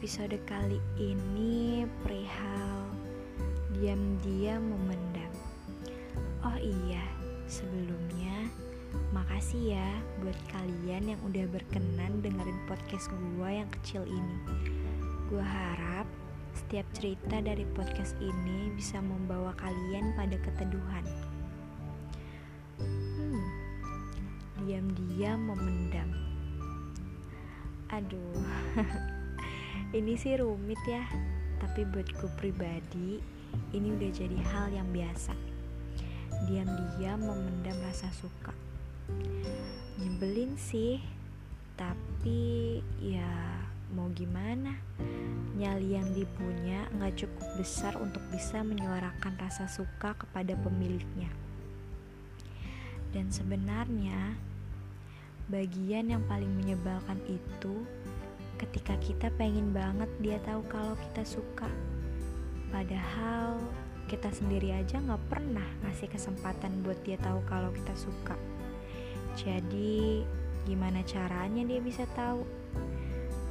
episode kali ini perihal diam-diam memendam. Oh iya, sebelumnya makasih ya buat kalian yang udah berkenan dengerin podcast gua yang kecil ini. Gua harap setiap cerita dari podcast ini bisa membawa kalian pada keteduhan. Hmm, diam-diam memendam. Aduh. ini sih rumit ya tapi buatku pribadi ini udah jadi hal yang biasa. Diam-diam memendam rasa suka. Nyebelin sih tapi ya mau gimana? Nyali yang dipunya nggak cukup besar untuk bisa menyuarakan rasa suka kepada pemiliknya. Dan sebenarnya bagian yang paling menyebalkan itu ketika kita pengen banget dia tahu kalau kita suka. Padahal kita sendiri aja nggak pernah ngasih kesempatan buat dia tahu kalau kita suka. Jadi gimana caranya dia bisa tahu?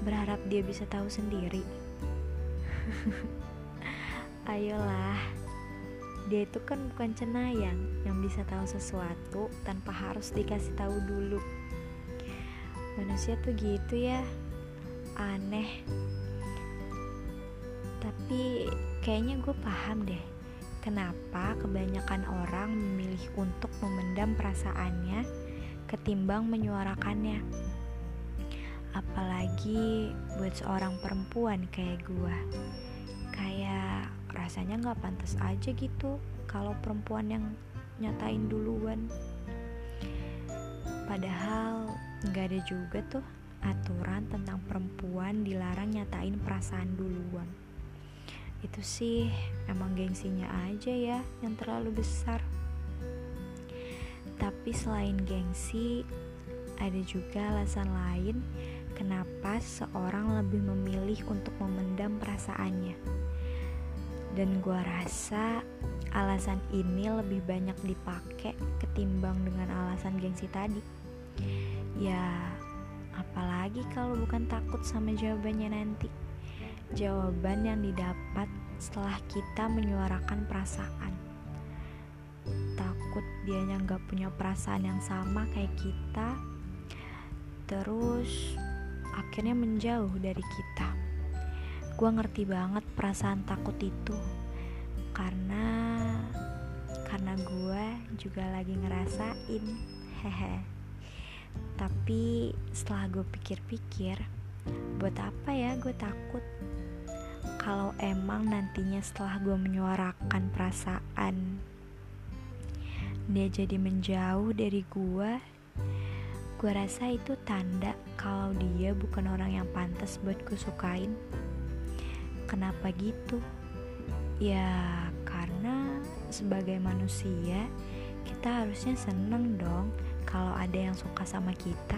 Berharap dia bisa tahu sendiri. Ayolah dia itu kan bukan cenayang yang bisa tahu sesuatu tanpa harus dikasih tahu dulu manusia tuh gitu ya. Aneh. Tapi kayaknya gue paham deh kenapa kebanyakan orang memilih untuk memendam perasaannya ketimbang menyuarakannya. Apalagi buat seorang perempuan kayak gue kayak rasanya gak pantas aja gitu kalau perempuan yang nyatain duluan. Padahal nggak ada juga tuh aturan tentang perempuan dilarang nyatain perasaan duluan. Itu sih emang gengsinya aja ya yang terlalu besar. Tapi selain gengsi, ada juga alasan lain kenapa seorang lebih memilih untuk memendam perasaannya. Dan gua rasa alasan ini lebih banyak dipakai ketimbang dengan alasan gengsi tadi. Ya, Apalagi kalau bukan takut sama jawabannya nanti. Jawaban yang didapat setelah kita menyuarakan perasaan. Takut dianya nggak punya perasaan yang sama kayak kita. Terus akhirnya menjauh dari kita. Gue ngerti banget perasaan takut itu. Karena karena gue juga lagi ngerasain. Hehe. Tapi setelah gue pikir-pikir, buat apa ya gue takut? Kalau emang nantinya setelah gue menyuarakan perasaan, dia jadi menjauh dari gue, gue rasa itu tanda kalau dia bukan orang yang pantas buat gue sukain. Kenapa gitu? Ya karena sebagai manusia kita harusnya seneng dong kalau ada yang suka sama kita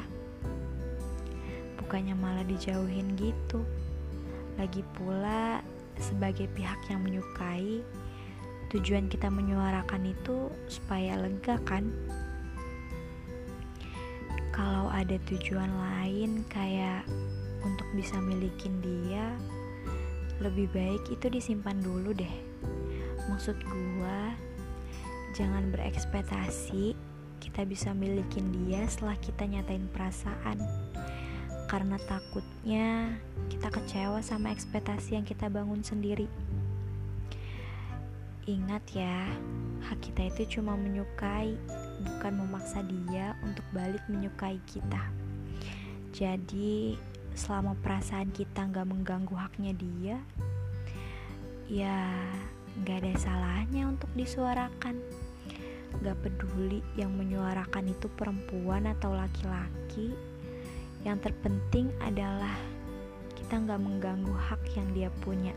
bukannya malah dijauhin gitu. Lagi pula sebagai pihak yang menyukai tujuan kita menyuarakan itu supaya lega kan? Kalau ada tujuan lain kayak untuk bisa milikin dia lebih baik itu disimpan dulu deh. Maksud gua jangan berekspektasi kita bisa milikin dia setelah kita nyatain perasaan. Karena takutnya kita kecewa sama ekspektasi yang kita bangun sendiri. Ingat ya hak kita itu cuma menyukai bukan memaksa dia untuk balik menyukai kita. Jadi selama perasaan kita nggak mengganggu haknya dia ya nggak ada salahnya untuk disuarakan Gak peduli yang menyuarakan itu perempuan atau laki-laki. Yang terpenting adalah kita gak mengganggu hak yang dia punya